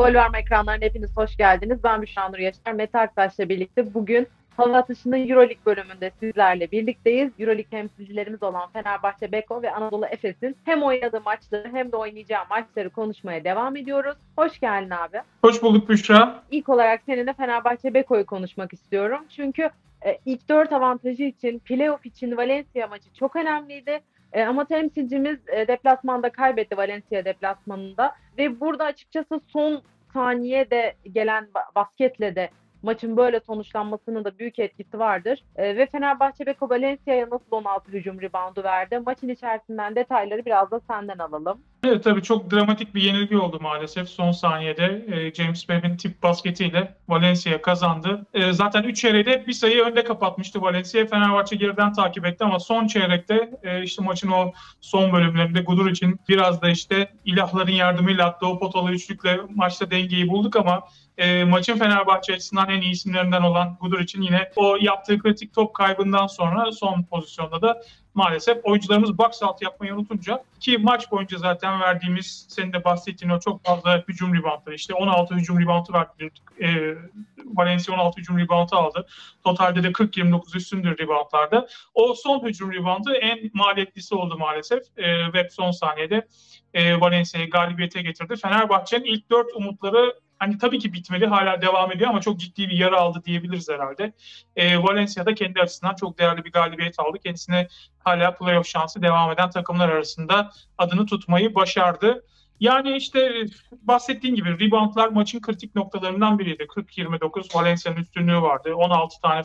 Gol verme ekranlarına hepiniz hoş geldiniz. Ben Büşra Nur Yaşar. Mete Aktaş'la birlikte bugün Halı Atışı'nın Euroleague bölümünde sizlerle birlikteyiz. Euroleague temsilcilerimiz olan Fenerbahçe Beko ve Anadolu Efes'in hem oynadığı maçları hem de oynayacağı maçları konuşmaya devam ediyoruz. Hoş geldin abi. Hoş bulduk Büşra. İlk olarak seninle Fenerbahçe Beko'yu konuşmak istiyorum. Çünkü e, ilk dört avantajı için, playoff için Valencia maçı çok önemliydi. E, ama temsilcimiz e, deplasmanda kaybetti Valencia deplasmanında. Ve burada açıkçası son saniyede gelen ba- basketle de maçın böyle sonuçlanmasının da büyük etkisi vardır. E, ve Fenerbahçe Beko Valencia'ya nasıl 16 hücum reboundu verdi? Maçın içerisinden detayları biraz da senden alalım. Evet tabii çok dramatik bir yenilgi oldu maalesef son saniyede. E, James Webb'in tip basketiyle Valencia kazandı. E, zaten 3 çeyreğde bir sayı önde kapatmıştı Valencia. Fenerbahçe geriden takip etti ama son çeyrekte e, işte maçın o son bölümlerinde Gudur için biraz da işte ilahların yardımıyla attığı o potalı üçlükle maçta dengeyi bulduk ama e, maçın Fenerbahçe açısından en iyi isimlerinden olan Gudur için yine o yaptığı kritik top kaybından sonra son pozisyonda da maalesef oyuncularımız box out yapmayı unutunca ki maç boyunca zaten verdiğimiz senin de bahsettiğin o çok fazla hücum reboundları işte 16 hücum reboundu verdi. E, Valencia 16 hücum reboundu aldı. Totalde de 40-29 üstündür reboundlarda. O son hücum reboundu en maliyetlisi oldu maalesef. E, Web son saniyede e, Valencia'yı galibiyete getirdi. Fenerbahçe'nin ilk 4 umutları hani tabii ki bitmedi hala devam ediyor ama çok ciddi bir yara aldı diyebiliriz herhalde. E, Valencia'da kendi açısından çok değerli bir galibiyet aldı. Kendisine hala playoff şansı devam eden takımlar arasında adını tutmayı başardı. Yani işte bahsettiğim gibi reboundlar maçın kritik noktalarından biriydi. 40-29 Valencia'nın üstünlüğü vardı. 16 tane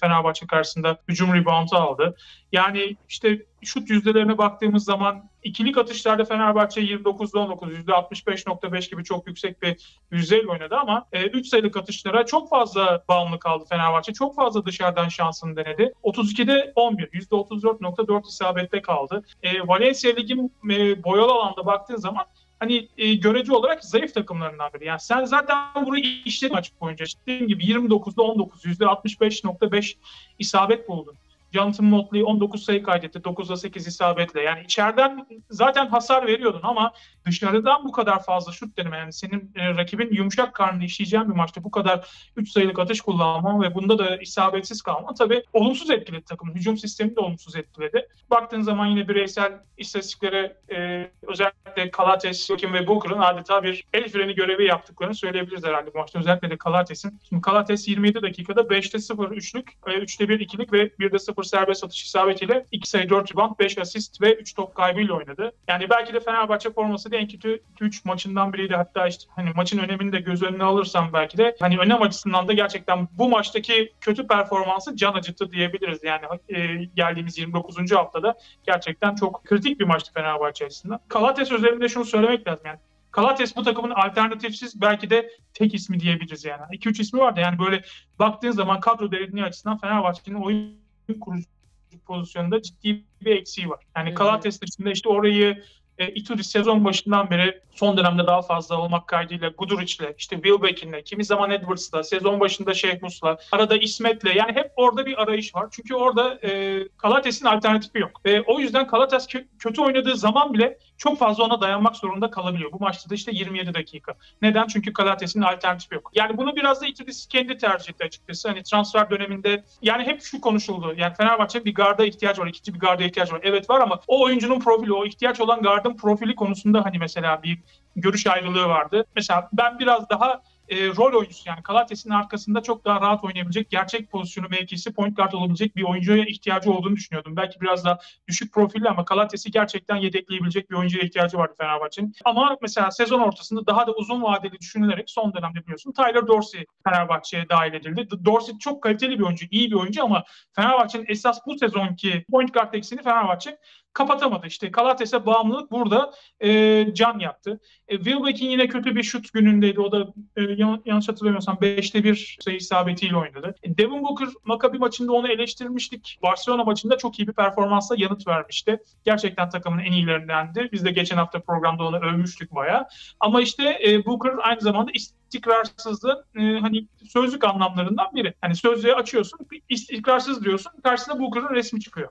Fenerbahçe karşısında hücum reboundu aldı. Yani işte şut yüzdelerine baktığımız zaman ikilik atışlarda Fenerbahçe 29'da 19, %65.5 gibi çok yüksek bir yüzdeyle oynadı ama 3 e, sayılık atışlara çok fazla bağımlı kaldı Fenerbahçe. Çok fazla dışarıdan şansını denedi. 32'de 11, %34.4 isabette kaldı. E, Valencia Lig'in e, boyalı alanda baktığın zaman hani e, görece olarak zayıf takımlarından biri. Yani sen zaten burayı işledin maç boyunca. Dediğim gibi 29'da 19, %65.5 isabet buldun. Jonathan Motley 19 sayı kaydetti. 9'da 8 isabetle. Yani içeriden zaten hasar veriyordun ama dışarıdan bu kadar fazla şut deneme. Yani senin e, rakibin yumuşak karnını işleyeceğin bir maçta bu kadar 3 sayılık atış kullanman ve bunda da isabetsiz kalman tabii olumsuz etkiledi takımın. Hücum sistemi de olumsuz etkiledi. Baktığın zaman yine bireysel istatistiklere e, özellikle Kalates, Jokim ve Booker'ın adeta bir el freni görevi yaptıklarını söyleyebiliriz herhalde bu maçta. Özellikle de Kalates'in. Şimdi Kalates 27 dakikada 5'te 0 üçlük, 3'te 1 ikilik ve 1'de 0 serbest atış isabetiyle 2 sayı 4 rebound, 5 asist ve 3 top kaybıyla oynadı. Yani belki de Fenerbahçe forması da en kötü 3 maçından biriydi. Hatta işte hani maçın önemini de göz önüne alırsam belki de hani önem açısından da gerçekten bu maçtaki kötü performansı can acıttı diyebiliriz. Yani e, geldiğimiz 29. haftada gerçekten çok kritik bir maçtı Fenerbahçe açısından. Kalates özelinde şunu söylemek lazım yani Kalates bu takımın alternatifsiz belki de tek ismi diyebiliriz yani. 2-3 ismi var da yani böyle baktığın zaman kadro derinliği açısından Fenerbahçe'nin oyun kurucu pozisyonunda ciddi bir eksiği var. Yani Kalates dışında işte orayı e, Ituri sezon başından beri son dönemde daha fazla olmak kaydıyla Guduric'le, işte Wilbeck'inle, kimi zaman Edwards'la, sezon başında Şeyh Mus'la, arada İsmet'le yani hep orada bir arayış var. Çünkü orada e, Kalates'in alternatifi yok. Ve o yüzden Kalates kö- kötü oynadığı zaman bile çok fazla ona dayanmak zorunda kalabiliyor. Bu maçta da işte 27 dakika. Neden? Çünkü Kalates'in alternatifi yok. Yani bunu biraz da Ituris kendi tercih açıkçası. Hani transfer döneminde yani hep şu konuşuldu. Yani Fenerbahçe bir garda ihtiyacı var. ikinci bir garda ihtiyacı var. Evet var ama o oyuncunun profili, o ihtiyaç olan gardın profili konusunda hani mesela bir görüş ayrılığı vardı. Mesela ben biraz daha e, rol oyuncusu yani Kalates'in arkasında çok daha rahat oynayabilecek, gerçek pozisyonu mevkisi point guard olabilecek bir oyuncuya ihtiyacı olduğunu düşünüyordum. Belki biraz daha düşük profilli ama Kalates'i gerçekten yedekleyebilecek bir oyuncuya ihtiyacı vardı Fenerbahçe'nin. Ama mesela sezon ortasında daha da uzun vadeli düşünülerek son dönemde biliyorsun Tyler Dorsey Fenerbahçe'ye dahil edildi. Dorsey çok kaliteli bir oyuncu, iyi bir oyuncu ama Fenerbahçe'nin esas bu sezonki point guard eksiğini Fenerbahçe kapatamadı. İşte Kalates'e bağımlılık burada e, can yaktı. E, Wilbeck'in yine kötü bir şut günündeydi. O da e, yanlış hatırlamıyorsam 5'te 1 sayı isabetiyle oynadı. E, Devin Booker Maccabi maçında onu eleştirmiştik. Barcelona maçında çok iyi bir performansla yanıt vermişti. Gerçekten takımın en iyilerindendi. Biz de geçen hafta programda onu övmüştük bayağı. Ama işte e, Booker aynı zamanda istikrarsızlığın e, hani sözlük anlamlarından biri. Hani sözlüğü açıyorsun, istikrarsız diyorsun, karşısında Booker'ın resmi çıkıyor.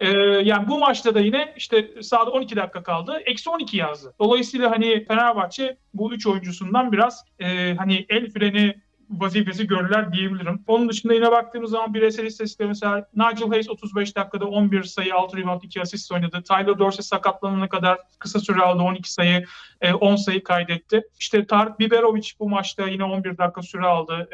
E, yani bu maçta da yine işte sahada 12 dakika kaldı. Eksi 12 yazdı. Dolayısıyla hani Fenerbahçe bu üç oyuncusundan biraz e, hani el freni vazifesi görürler diyebilirim. Onun dışında yine baktığımız zaman bireysel istatistikte mesela Nigel Hayes 35 dakikada 11 sayı, 6 rebound, 2 asist oynadı. Tyler Dorsey sakatlanana kadar kısa süre aldı 12 sayı, 10 e, sayı kaydetti. İşte Tarık Biberovic bu maçta yine 11 dakika süre aldı.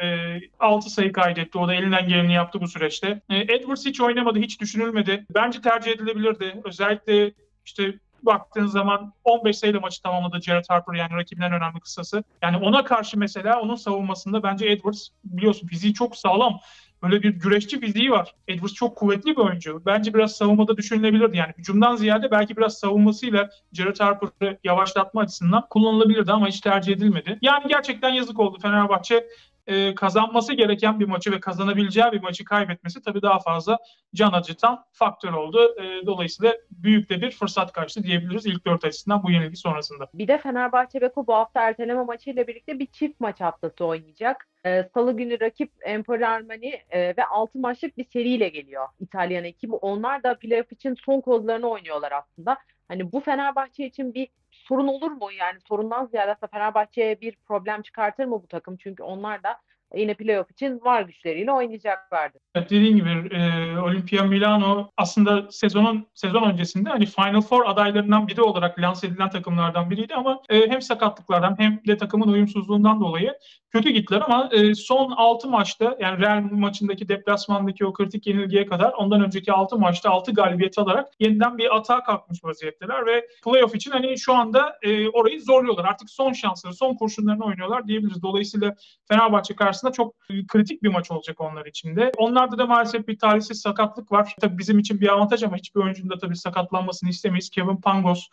6 e, sayı kaydetti. O da elinden geleni yaptı bu süreçte. E, Edwards hiç oynamadı, hiç düşünülmedi. Bence tercih edilebilirdi. Özellikle işte baktığın zaman 15 sayıda maçı tamamladı Jared Harper yani rakibinden önemli kısası. Yani ona karşı mesela onun savunmasında bence Edwards biliyorsun fiziği çok sağlam. Böyle bir güreşçi fiziği var. Edwards çok kuvvetli bir oyuncu. Bence biraz savunmada düşünülebilirdi. Yani hücumdan ziyade belki biraz savunmasıyla Jared Harper'ı yavaşlatma açısından kullanılabilirdi ama hiç tercih edilmedi. Yani gerçekten yazık oldu Fenerbahçe e, kazanması gereken bir maçı ve kazanabileceği bir maçı kaybetmesi tabii daha fazla can acıtan faktör oldu. E, dolayısıyla büyük de bir fırsat kaçtı diyebiliriz ilk dört açısından bu yenilgi sonrasında. Bir de Fenerbahçe Beko bu hafta erteleme maçıyla birlikte bir çift maç haftası oynayacak. E, Salı günü rakip Empoli Armani e, ve 6 maçlık bir seriyle geliyor İtalyan ekibi. Onlar da playoff için son kozlarını oynuyorlar aslında. Hani bu Fenerbahçe için bir sorun olur mu? Yani sorundan ziyade Fenerbahçe'ye bir problem çıkartır mı bu takım? Çünkü onlar da yine playoff için var güçleriyle oynayacaklardı. Evet, dediğim gibi e, Olimpia Milano aslında sezonun sezon öncesinde hani Final Four adaylarından biri olarak lanse edilen takımlardan biriydi ama e, hem sakatlıklardan hem de takımın uyumsuzluğundan dolayı kötü gittiler ama e, son 6 maçta yani Real maçındaki deplasmandaki o kritik yenilgiye kadar ondan önceki 6 maçta 6 galibiyet alarak yeniden bir atağa kalkmış vaziyetteler ve playoff için hani şu anda e, orayı zorluyorlar. Artık son şansları, son kurşunlarını oynuyorlar diyebiliriz. Dolayısıyla Fenerbahçe karşısında çok kritik bir maç olacak onlar için de. Onlarda da maalesef bir talihsiz sakatlık var. Tabii bizim için bir avantaj ama hiçbir oyuncunun da tabii sakatlanmasını istemeyiz. Kevin Pangos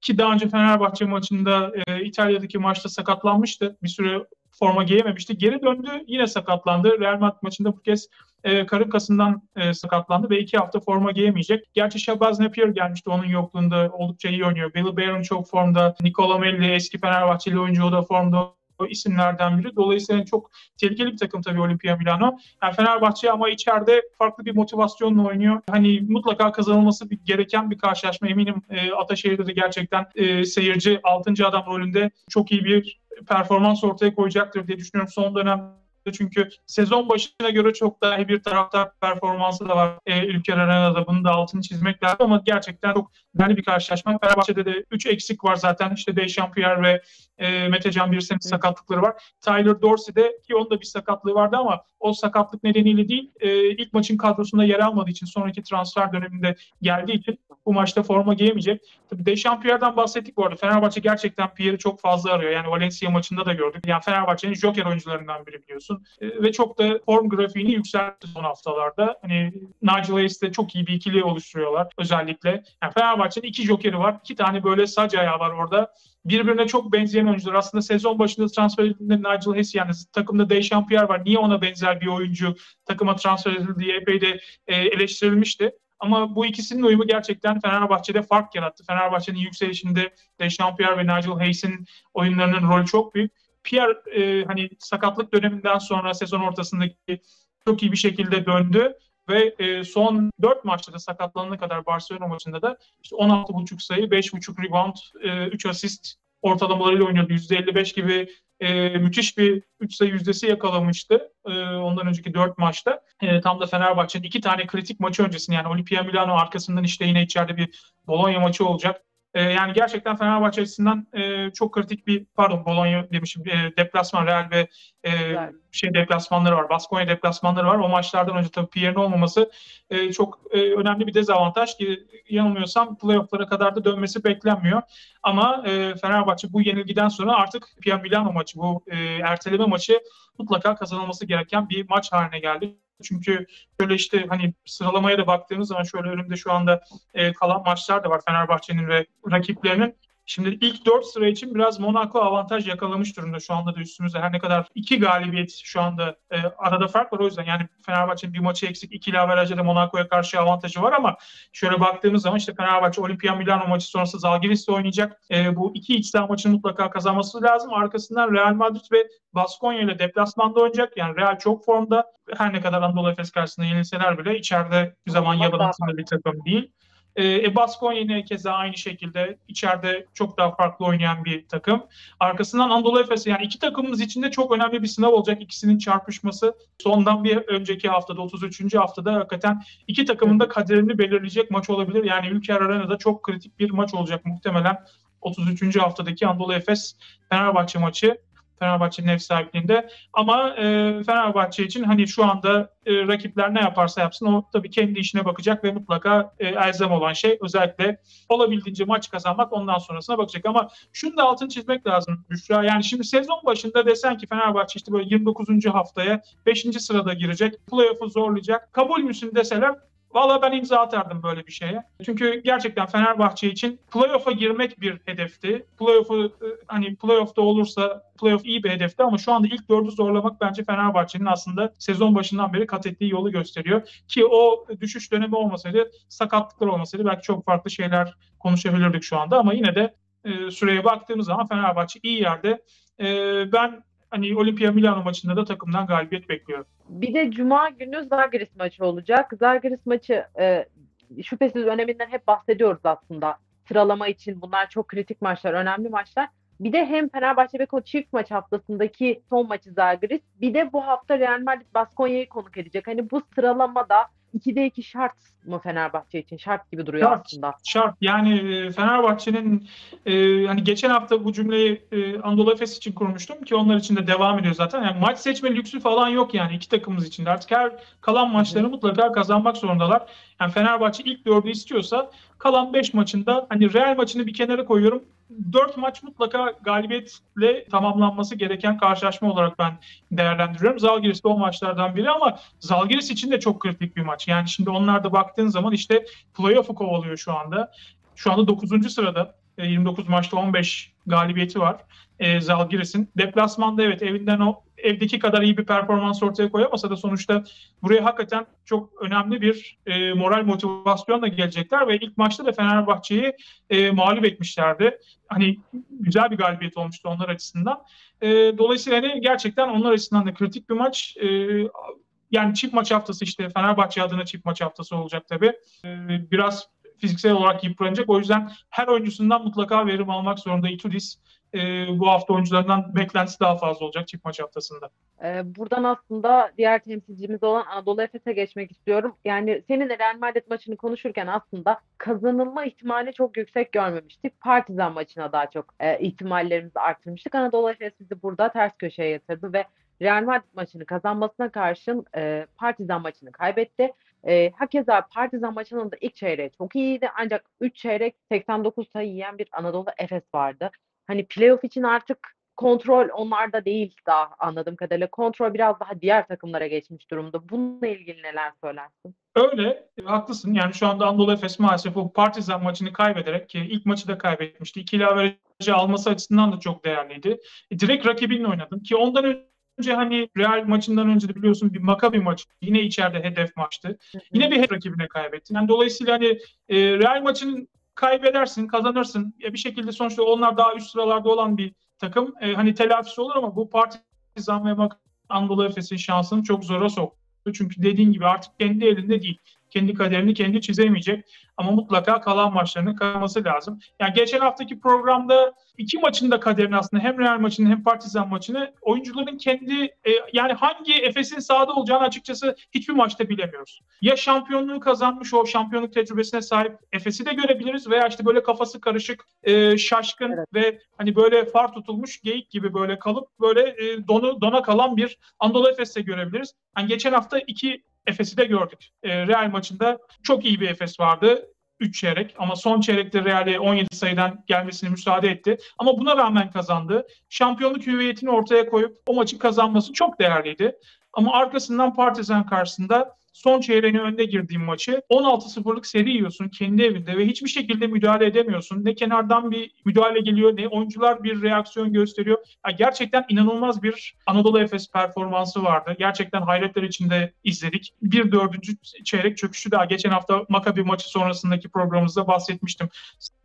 ki daha önce Fenerbahçe maçında e, İtalya'daki maçta sakatlanmıştı. Bir süre forma giyememişti. Geri döndü yine sakatlandı. Real Madrid maçında bu kez e, karın kasından e, sakatlandı ve iki hafta forma giyemeyecek. Gerçi Shabazz Napier gelmişti onun yokluğunda. Oldukça iyi oynuyor. Billy Barron çok formda. Nicola Melli eski Fenerbahçeli oyuncu o da formda isimlerden biri. Dolayısıyla çok tehlikeli bir takım tabii Olimpia Milano. Yani Fenerbahçe ama içeride farklı bir motivasyonla oynuyor. Hani mutlaka kazanılması bir, gereken bir karşılaşma. Eminim e, Ataşehir'de de gerçekten e, seyirci 6. adam rolünde çok iyi bir performans ortaya koyacaktır diye düşünüyorum. Son dönem çünkü sezon başına göre çok daha iyi bir taraftar performansı da var e, Ülker Arena'da. Bunu da altını çizmek lazım ama gerçekten çok önemli bir karşılaşma. Fenerbahçe'de de 3 eksik var zaten. İşte Dechampierre ve e, Metecan Birsen'in sakatlıkları var. Tyler Dorsey'de ki onun da bir sakatlığı vardı ama o sakatlık nedeniyle değil e, ilk maçın kadrosunda yer almadığı için sonraki transfer döneminde geldiği için bu maçta forma giyemeyecek. Tabii Dechampierre'den bahsettik bu arada. Fenerbahçe gerçekten Pierre'i çok fazla arıyor. Yani Valencia maçında da gördük. Yani Fenerbahçe'nin joker oyuncularından biri biliyorsun. E, ve çok da form grafiğini yükseltti son haftalarda. Hani Nigel Hayes'te çok iyi bir ikili oluşturuyorlar özellikle. Yani Fenerbahçe'nin iki jokeri var. İki tane böyle sac ayağı var orada birbirine çok benzeyen oyuncular. Aslında sezon başında transfer edildiğinde Nigel Hayes yani takımda Dechampierre var. Niye ona benzer bir oyuncu takıma transfer edildi diye epey de e, eleştirilmişti. Ama bu ikisinin uyumu gerçekten Fenerbahçe'de fark yarattı. Fenerbahçe'nin yükselişinde Dechampierre ve Nigel Hayes'in oyunlarının rolü çok büyük. Pierre e, hani sakatlık döneminden sonra sezon ortasındaki çok iyi bir şekilde döndü ve e, son 4 maçta da sakatlanana kadar Barcelona maçında da işte 16.5 sayı, 5.5 rebound, e, 3 asist ortalamalarıyla oynuyordu. %55 gibi e, müthiş bir 3 sayı yüzdesi yakalamıştı e, ondan önceki 4 maçta. E, tam da Fenerbahçe'nin iki tane kritik maçı öncesinde yani Olimpia Milano arkasından işte yine içeride bir Bologna maçı olacak. E, yani gerçekten Fenerbahçe açısından e, çok kritik bir pardon Bologna demişim e, deplasman Real ve e, şey deplasmanları var. Baskonya deplasmanları var. O maçlardan önce tabii Pierre'in olmaması e, çok e, önemli bir dezavantaj ki yanılmıyorsam playoff'lara kadar da dönmesi beklenmiyor. Ama e, Fenerbahçe bu yenilgiden sonra artık Pierre Milano maçı bu e, erteleme maçı mutlaka kazanılması gereken bir maç haline geldi. Çünkü şöyle işte hani sıralamaya da baktığımız zaman şöyle önümde şu anda e, kalan maçlar da var Fenerbahçe'nin ve rakiplerinin. Şimdi ilk 4 sıra için biraz Monaco avantaj yakalamış durumda. Şu anda da üstümüzde her ne kadar iki galibiyet şu anda e, arada fark var. O yüzden yani Fenerbahçe'nin bir maçı eksik. ikili averajda da Monaco'ya karşı avantajı var ama şöyle baktığımız zaman işte Fenerbahçe Olimpia Milano maçı sonrası Zalgiris'le oynayacak. E, bu iki iç saha maçını mutlaka kazanması lazım. Arkasından Real Madrid ve Baskonya ile deplasmanda oynayacak. Yani Real çok formda. Her ne kadar Anadolu Efes karşısında yenilseler bile içeride bir zaman yabancı bir takım değil. E, e Baskonya yine keza aynı şekilde içeride çok daha farklı oynayan bir takım. Arkasından Anadolu Efes yani iki takımımız için de çok önemli bir sınav olacak. İkisinin çarpışması sondan bir önceki haftada 33. haftada hakikaten iki takımın da kaderini belirleyecek maç olabilir. Yani Ülker Arena'da çok kritik bir maç olacak muhtemelen. 33. haftadaki Anadolu Efes Fenerbahçe maçı. Fenerbahçe'nin ev sahipliğinde. Ama e, Fenerbahçe için hani şu anda e, rakipler ne yaparsa yapsın o tabii kendi işine bakacak ve mutlaka e, elzem olan şey özellikle olabildiğince maç kazanmak ondan sonrasına bakacak. Ama şunu da altını çizmek lazım Büşra. Yani şimdi sezon başında desen ki Fenerbahçe işte böyle 29. haftaya 5. sırada girecek. Playoff'u zorlayacak. Kabul müsün deseler Valla ben imza atardım böyle bir şeye. Çünkü gerçekten Fenerbahçe için playoff'a girmek bir hedefti. Playoff'u e, hani playoff'ta olursa playoff iyi bir hedefti ama şu anda ilk dördü zorlamak bence Fenerbahçe'nin aslında sezon başından beri kat ettiği yolu gösteriyor. Ki o düşüş dönemi olmasaydı, sakatlıklar olmasaydı belki çok farklı şeyler konuşabilirdik şu anda ama yine de e, süreye baktığımız zaman Fenerbahçe iyi yerde. E, ben hani Olimpia Milano maçında da takımdan galibiyet bekliyorum. Bir de Cuma günü Zalgiris maçı olacak. Zalgiris maçı e, şüphesiz öneminden hep bahsediyoruz aslında. Sıralama için bunlar çok kritik maçlar, önemli maçlar. Bir de hem Fenerbahçe Beko çift maç haftasındaki son maçı Zalgiris. Bir de bu hafta Real Madrid Baskonya'yı konuk edecek. Hani bu sıralamada 2'de 2 şart mı Fenerbahçe için? Şart gibi duruyor şart, aslında. Şart. Yani e, Fenerbahçe'nin e, hani geçen hafta bu cümleyi e, Anadolu Efes için kurmuştum ki onlar için de devam ediyor zaten. Yani maç seçme lüksü falan yok yani iki takımımız için de. Artık her kalan maçları Hı. mutlaka kazanmak zorundalar. Yani Fenerbahçe ilk dördü istiyorsa kalan 5 maçında hani Real maçını bir kenara koyuyorum. 4 maç mutlaka galibiyetle tamamlanması gereken karşılaşma olarak ben değerlendiriyorum. Zalgiris de o maçlardan biri ama Zalgiris için de çok kritik bir maç. Yani şimdi onlar da baktığın zaman işte playoff'u kovalıyor şu anda. Şu anda 9. sırada 29 e, maçta 15 galibiyeti var e, Zalgiris'in. Deplasmanda evet evinden o evdeki kadar iyi bir performans ortaya koyamasa da sonuçta buraya hakikaten çok önemli bir e, moral motivasyonla gelecekler ve ilk maçta da Fenerbahçe'yi e, mağlup etmişlerdi. Hani güzel bir galibiyet olmuştu onlar açısından. E, dolayısıyla hani gerçekten onlar açısından da kritik bir maç. E, yani çift maç haftası işte Fenerbahçe adına çift maç haftası olacak tabii. E, biraz fiziksel olarak yıpranacak. O yüzden her oyuncusundan mutlaka verim almak zorunda Itudis e, bu hafta oyuncularından beklentisi daha fazla olacak çift maç haftasında. E, buradan aslında diğer temsilcimiz olan Anadolu Efes'e geçmek istiyorum. Yani senin Real Madrid maçını konuşurken aslında kazanılma ihtimali çok yüksek görmemiştik. Partizan maçına daha çok e, ihtimallerimizi arttırmıştık. Anadolu Efes bizi burada ters köşeye yatırdı ve Real Madrid maçını kazanmasına karşın e, Partizan maçını kaybetti. E, hakeza Partizan maçının da ilk çeyreği çok iyiydi ancak 3 çeyrek 89 sayı yiyen bir Anadolu Efes vardı hani playoff için artık kontrol onlarda değil daha anladığım kadarıyla. Kontrol biraz daha diğer takımlara geçmiş durumda. Bununla ilgili neler söylersin? Öyle, haklısın. Yani şu anda Anadolu Efes maalesef o Partizan maçını kaybederek ki ilk maçı da kaybetmişti. İkili averajı alması açısından da çok değerliydi. E, direkt rakibinle oynadın ki ondan önce hani Real maçından önce de biliyorsun bir Maccabi maçı. Yine içeride hedef maçtı. Yine bir hedef rakibine kaybettin. Yani dolayısıyla hani e, Real maçın kaybedersin, kazanırsın. Ya bir şekilde sonuçta onlar daha üst sıralarda olan bir takım. E, hani telafisi olur ama bu Partizan ve Anadolu Efes'in şansını çok zora soktu. Çünkü dediğin gibi artık kendi elinde değil kendi kaderini kendi çizemeyecek. Ama mutlaka kalan maçlarını kazanması lazım. Yani geçen haftaki programda iki maçın da kaderini aslında hem Real maçını hem Partizan maçını oyuncuların kendi e, yani hangi Efes'in sahada olacağını açıkçası hiçbir maçta bilemiyoruz. Ya şampiyonluğu kazanmış o şampiyonluk tecrübesine sahip Efes'i de görebiliriz veya işte böyle kafası karışık, e, şaşkın evet. ve hani böyle far tutulmuş geyik gibi böyle kalıp böyle e, donu dona kalan bir Anadolu Efes'te görebiliriz. Yani geçen hafta iki Efes'i de gördük. E, Real maçında çok iyi bir Efes vardı. 3 çeyrek ama son çeyrekte Real'e 17 sayıdan gelmesine müsaade etti. Ama buna rağmen kazandı. Şampiyonluk hüviyetini ortaya koyup o maçı kazanması çok değerliydi. Ama arkasından Partizan karşısında son çeyreğine önde girdiğin maçı 16-0'lık seri yiyorsun kendi evinde ve hiçbir şekilde müdahale edemiyorsun. Ne kenardan bir müdahale geliyor ne oyuncular bir reaksiyon gösteriyor. Ya gerçekten inanılmaz bir Anadolu Efes performansı vardı. Gerçekten hayretler içinde izledik. Bir dördüncü çeyrek çöküşü daha geçen hafta Makabi maçı sonrasındaki programımızda bahsetmiştim.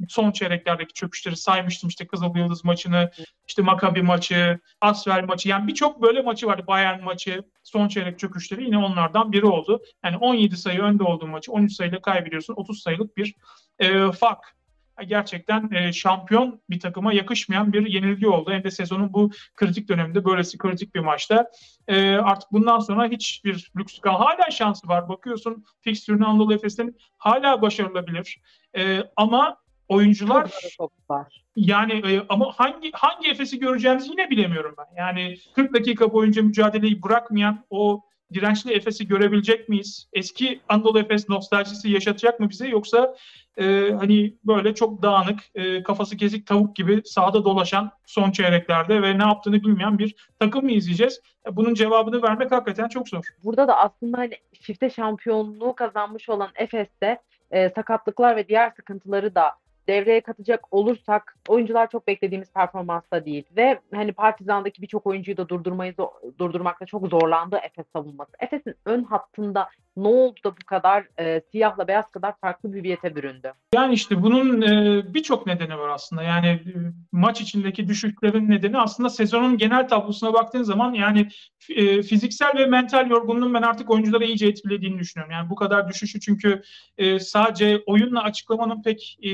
Son çeyreklerdeki çöküşleri saymıştım. İşte Kızıl Yıldız maçını, işte Makabi maçı, Asfer maçı. Yani birçok böyle maçı vardı. Bayern maçı, son çeyrek çöküşleri yine onlardan biri oldu. Yani 17 sayı önde olduğu maçı 13 sayıyla kaybediyorsun. 30 sayılık bir e, fark gerçekten e, şampiyon bir takıma yakışmayan bir yenilgi oldu. Hem de sezonun bu kritik döneminde böylesi kritik bir maçta. E, artık bundan sonra hiçbir lüks kal. Hala şansı var. Bakıyorsun fikstürün Anadolu Efes'in hala başarılabilir. E, ama oyuncular yani e, ama hangi hangi Efes'i göreceğimizi yine bilemiyorum ben. Yani 40 dakika boyunca mücadeleyi bırakmayan o dirençli Efes'i görebilecek miyiz? Eski Anadolu Efes nostaljisi yaşatacak mı bize yoksa e, hani böyle çok dağınık, e, kafası kesik tavuk gibi sahada dolaşan son çeyreklerde ve ne yaptığını bilmeyen bir takım mı izleyeceğiz? E, bunun cevabını vermek hakikaten çok zor. Burada da aslında hani çifte şampiyonluğu kazanmış olan Efes'te e, sakatlıklar ve diğer sıkıntıları da devreye katacak olursak oyuncular çok beklediğimiz performansta değil ve hani Partizan'daki birçok oyuncuyu da durdurmayı durdurmakta çok zorlandı Efes savunması. Efes'in ön hattında ne oldu da bu kadar e, siyahla beyaz kadar farklı hüviyete büründü? Yani işte bunun e, birçok nedeni var aslında. Yani e, maç içindeki düşüşlerin nedeni aslında sezonun genel tablosuna baktığın zaman yani e, fiziksel ve mental yorgunluğun ben artık oyunculara iyice etkilediğini düşünüyorum. Yani bu kadar düşüşü çünkü e, sadece oyunla açıklamanın pek e,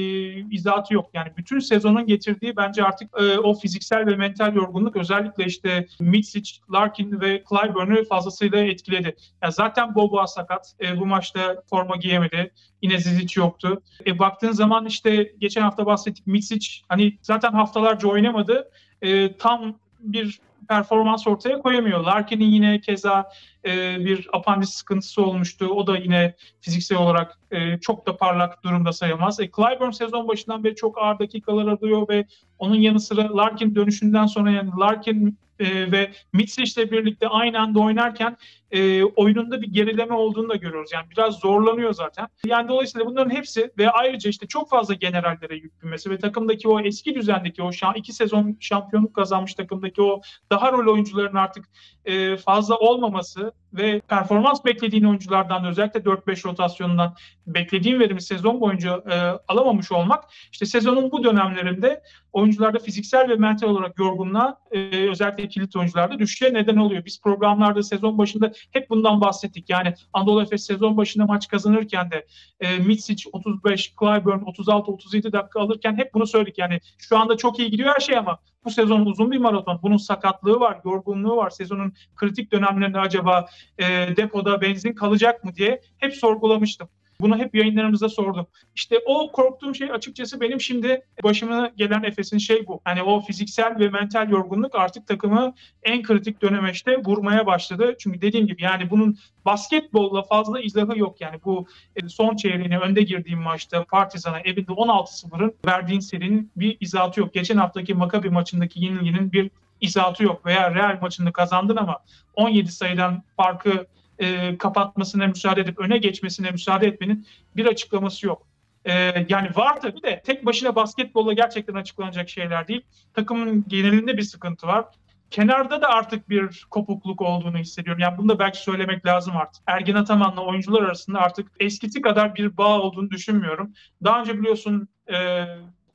izahatı yok. Yani bütün sezonun getirdiği bence artık e, o fiziksel ve mental yorgunluk özellikle işte Mitsic, Larkin ve Clyburn'u fazlasıyla etkiledi. Yani zaten Bobo sakat. E, bu maçta forma giyemedi. Yine Zizic yoktu. E, baktığın zaman işte geçen hafta bahsettik Mitsic hani zaten haftalarca oynamadı. E, tam bir performans ortaya koyamıyor. Larkin'in yine keza e, bir apandis sıkıntısı olmuştu. O da yine fiziksel olarak e, çok da parlak durumda sayılmaz. E, Clyburn sezon başından beri çok ağır dakikalar alıyor ve onun yanı sıra Larkin dönüşünden sonra yani Larkin e, ve Mitsic ile birlikte aynı anda oynarken e, oyununda bir gerileme olduğunu da görüyoruz. Yani biraz zorlanıyor zaten. Yani dolayısıyla bunların hepsi ve ayrıca işte çok fazla generallere yük binmesi ve takımdaki o eski düzendeki o şan, iki sezon şampiyonluk kazanmış takımdaki o daha rol oyuncuların artık e, fazla olmaması ve performans beklediğin oyunculardan özellikle 4-5 rotasyonundan beklediğin verimi sezon boyunca e, alamamış olmak işte sezonun bu dönemlerinde oyuncularda fiziksel ve mental olarak yorgunluğa e, özellikle kilit oyuncularda düşüşe neden oluyor. Biz programlarda sezon başında hep bundan bahsettik. Yani Anadolu Efes sezon başında maç kazanırken de e, Mitsic 35, Clyburn 36-37 dakika alırken hep bunu söyledik. Yani şu anda çok iyi gidiyor her şey ama bu sezon uzun bir maraton. Bunun sakatlığı var, yorgunluğu var. Sezonun kritik dönemlerinde acaba e, depoda benzin kalacak mı diye hep sorgulamıştım. Bunu hep yayınlarımızda sordum. İşte o korktuğum şey açıkçası benim şimdi başıma gelen Efes'in şey bu. Hani o fiziksel ve mental yorgunluk artık takımı en kritik dönemeçte vurmaya başladı. Çünkü dediğim gibi yani bunun basketbolla fazla izahı yok. Yani bu e, son çeyreğine önde girdiğim maçta Partizan'a evinde 16-0'ın verdiğin serinin bir izahatı yok. Geçen haftaki Makabi maçındaki yenilginin bir izahatı yok. Veya Real maçında kazandın ama 17 sayıdan farkı e, kapatmasına müsaade edip öne geçmesine müsaade etmenin bir açıklaması yok. E, yani var tabii de tek başına basketbolla gerçekten açıklanacak şeyler değil. Takımın genelinde bir sıkıntı var. Kenarda da artık bir kopukluk olduğunu hissediyorum. Yani bunu da belki söylemek lazım artık. Ergin Ataman'la oyuncular arasında artık eskisi kadar bir bağ olduğunu düşünmüyorum. Daha önce biliyorsun e,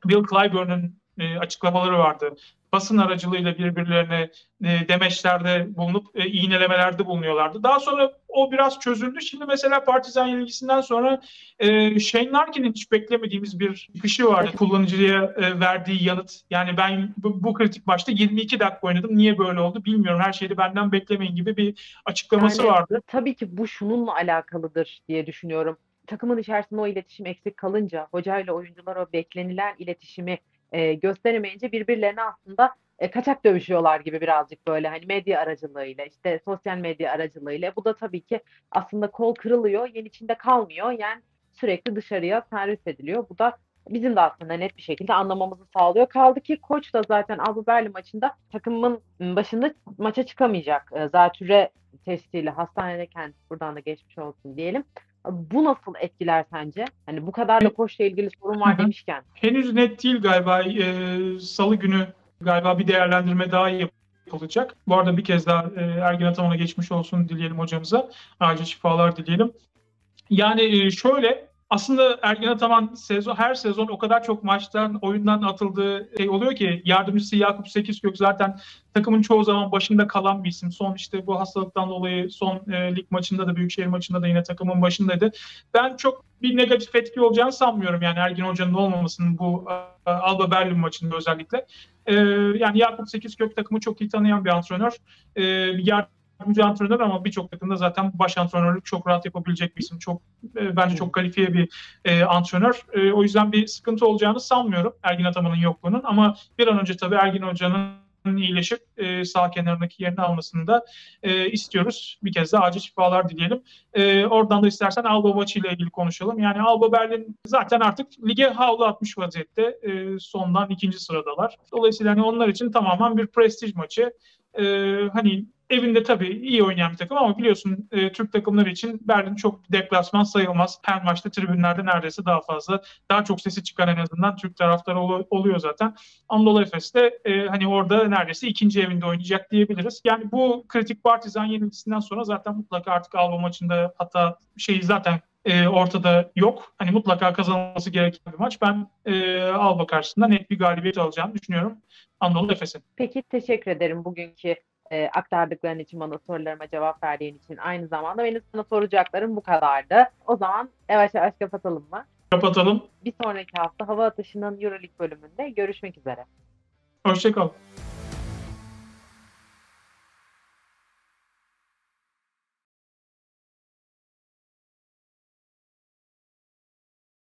Bill Clyburn'un e, açıklamaları vardı basın aracılığıyla birbirlerine e, demeçlerde bulunup e, iğnelemelerde bulunuyorlardı. Daha sonra o biraz çözüldü. Şimdi mesela Partizan yenilgisinden sonra e, Shane Larkin'in hiç beklemediğimiz bir çıkışı vardı. Kullanıcıya e, verdiği yanıt. Yani ben bu, bu kritik maçta 22 dakika oynadım. Niye böyle oldu bilmiyorum. Her şeyi benden beklemeyin gibi bir açıklaması Yani vardı. tabii ki bu şununla alakalıdır diye düşünüyorum. Takımın içerisinde o iletişim eksik kalınca, hocayla oyuncular o beklenilen iletişimi e, gösteremeyince birbirlerine aslında e, kaçak dövüşüyorlar gibi birazcık böyle hani medya aracılığıyla işte sosyal medya aracılığıyla. Bu da tabii ki aslında kol kırılıyor, yen içinde kalmıyor. Yani sürekli dışarıya servis ediliyor. Bu da bizim de aslında net bir şekilde anlamamızı sağlıyor. Kaldı ki koç da zaten Avrupa Berlin maçında takımın başında maça çıkamayacak. E, zatüre teşhisiyle hastanedeyken buradan da geçmiş olsun diyelim. Bu nasıl etkiler sence? Hani bu kadar da ilgili sorun var demişken. Henüz net değil galiba. Ee, Salı günü galiba bir değerlendirme daha yapılacak. Bu arada bir kez daha e, Ergin Ataman'a geçmiş olsun dileyelim hocamıza. Acil şifalar dileyelim. Yani e, şöyle aslında Ergin Ataman sezon her sezon o kadar çok maçtan, oyundan atıldığı şey oluyor ki yardımcısı Yakup Sekizgök zaten takımın çoğu zaman başında kalan bir isim. Son işte bu hastalıktan dolayı son e, lig maçında da Büyükşehir maçında da yine takımın başındaydı. Ben çok bir negatif etki olacağını sanmıyorum yani Ergin Hoca'nın olmamasının bu e, Alba Berlin maçında özellikle. E, yani Yakup Sekizgök takımı çok iyi tanıyan bir antrenör. E, bir yardımcı antrenör ama birçok takımda zaten baş antrenörlük çok rahat yapabilecek bir isim. Çok e, bence çok kalifiye bir e, antrenör. E, o yüzden bir sıkıntı olacağını sanmıyorum Ergin Ataman'ın yokluğunun ama bir an önce tabii Ergin Hoca'nın iyileşip e, sağ kenarındaki yerini almasını da e, istiyoruz. Bir kez daha acil şifalar dileyelim. E, oradan da istersen Alba maçıyla ilgili konuşalım. Yani Alba Berlin zaten artık lige havlu atmış vaziyette. E, sondan ikinci sıradalar. Dolayısıyla hani onlar için tamamen bir prestij maçı. E, hani evinde tabii iyi oynayan bir takım ama biliyorsun e, Türk takımları için Berlin çok deplasman sayılmaz. Her maçta tribünlerde neredeyse daha fazla, daha çok sesi çıkan en azından Türk taraftarı ol- oluyor zaten. Anadolu Efes de e, hani orada neredeyse ikinci evinde oynayacak diyebiliriz. Yani bu kritik partizan yenilgisinden sonra zaten mutlaka artık Alba maçında hatta şey zaten e, ortada yok. Hani mutlaka kazanılması gereken bir maç. Ben e, Alba karşısında net bir galibiyet alacağını düşünüyorum Anadolu Efes'in. Peki teşekkür ederim bugünkü e, aktardıkların için bana sorularıma cevap verdiğin için. Aynı zamanda benim sana soracaklarım bu kadardı. O zaman yavaş yavaş kapatalım mı? Kapatalım. Bir sonraki hafta hava atışının Euroleague bölümünde görüşmek üzere. Hoşçakalın.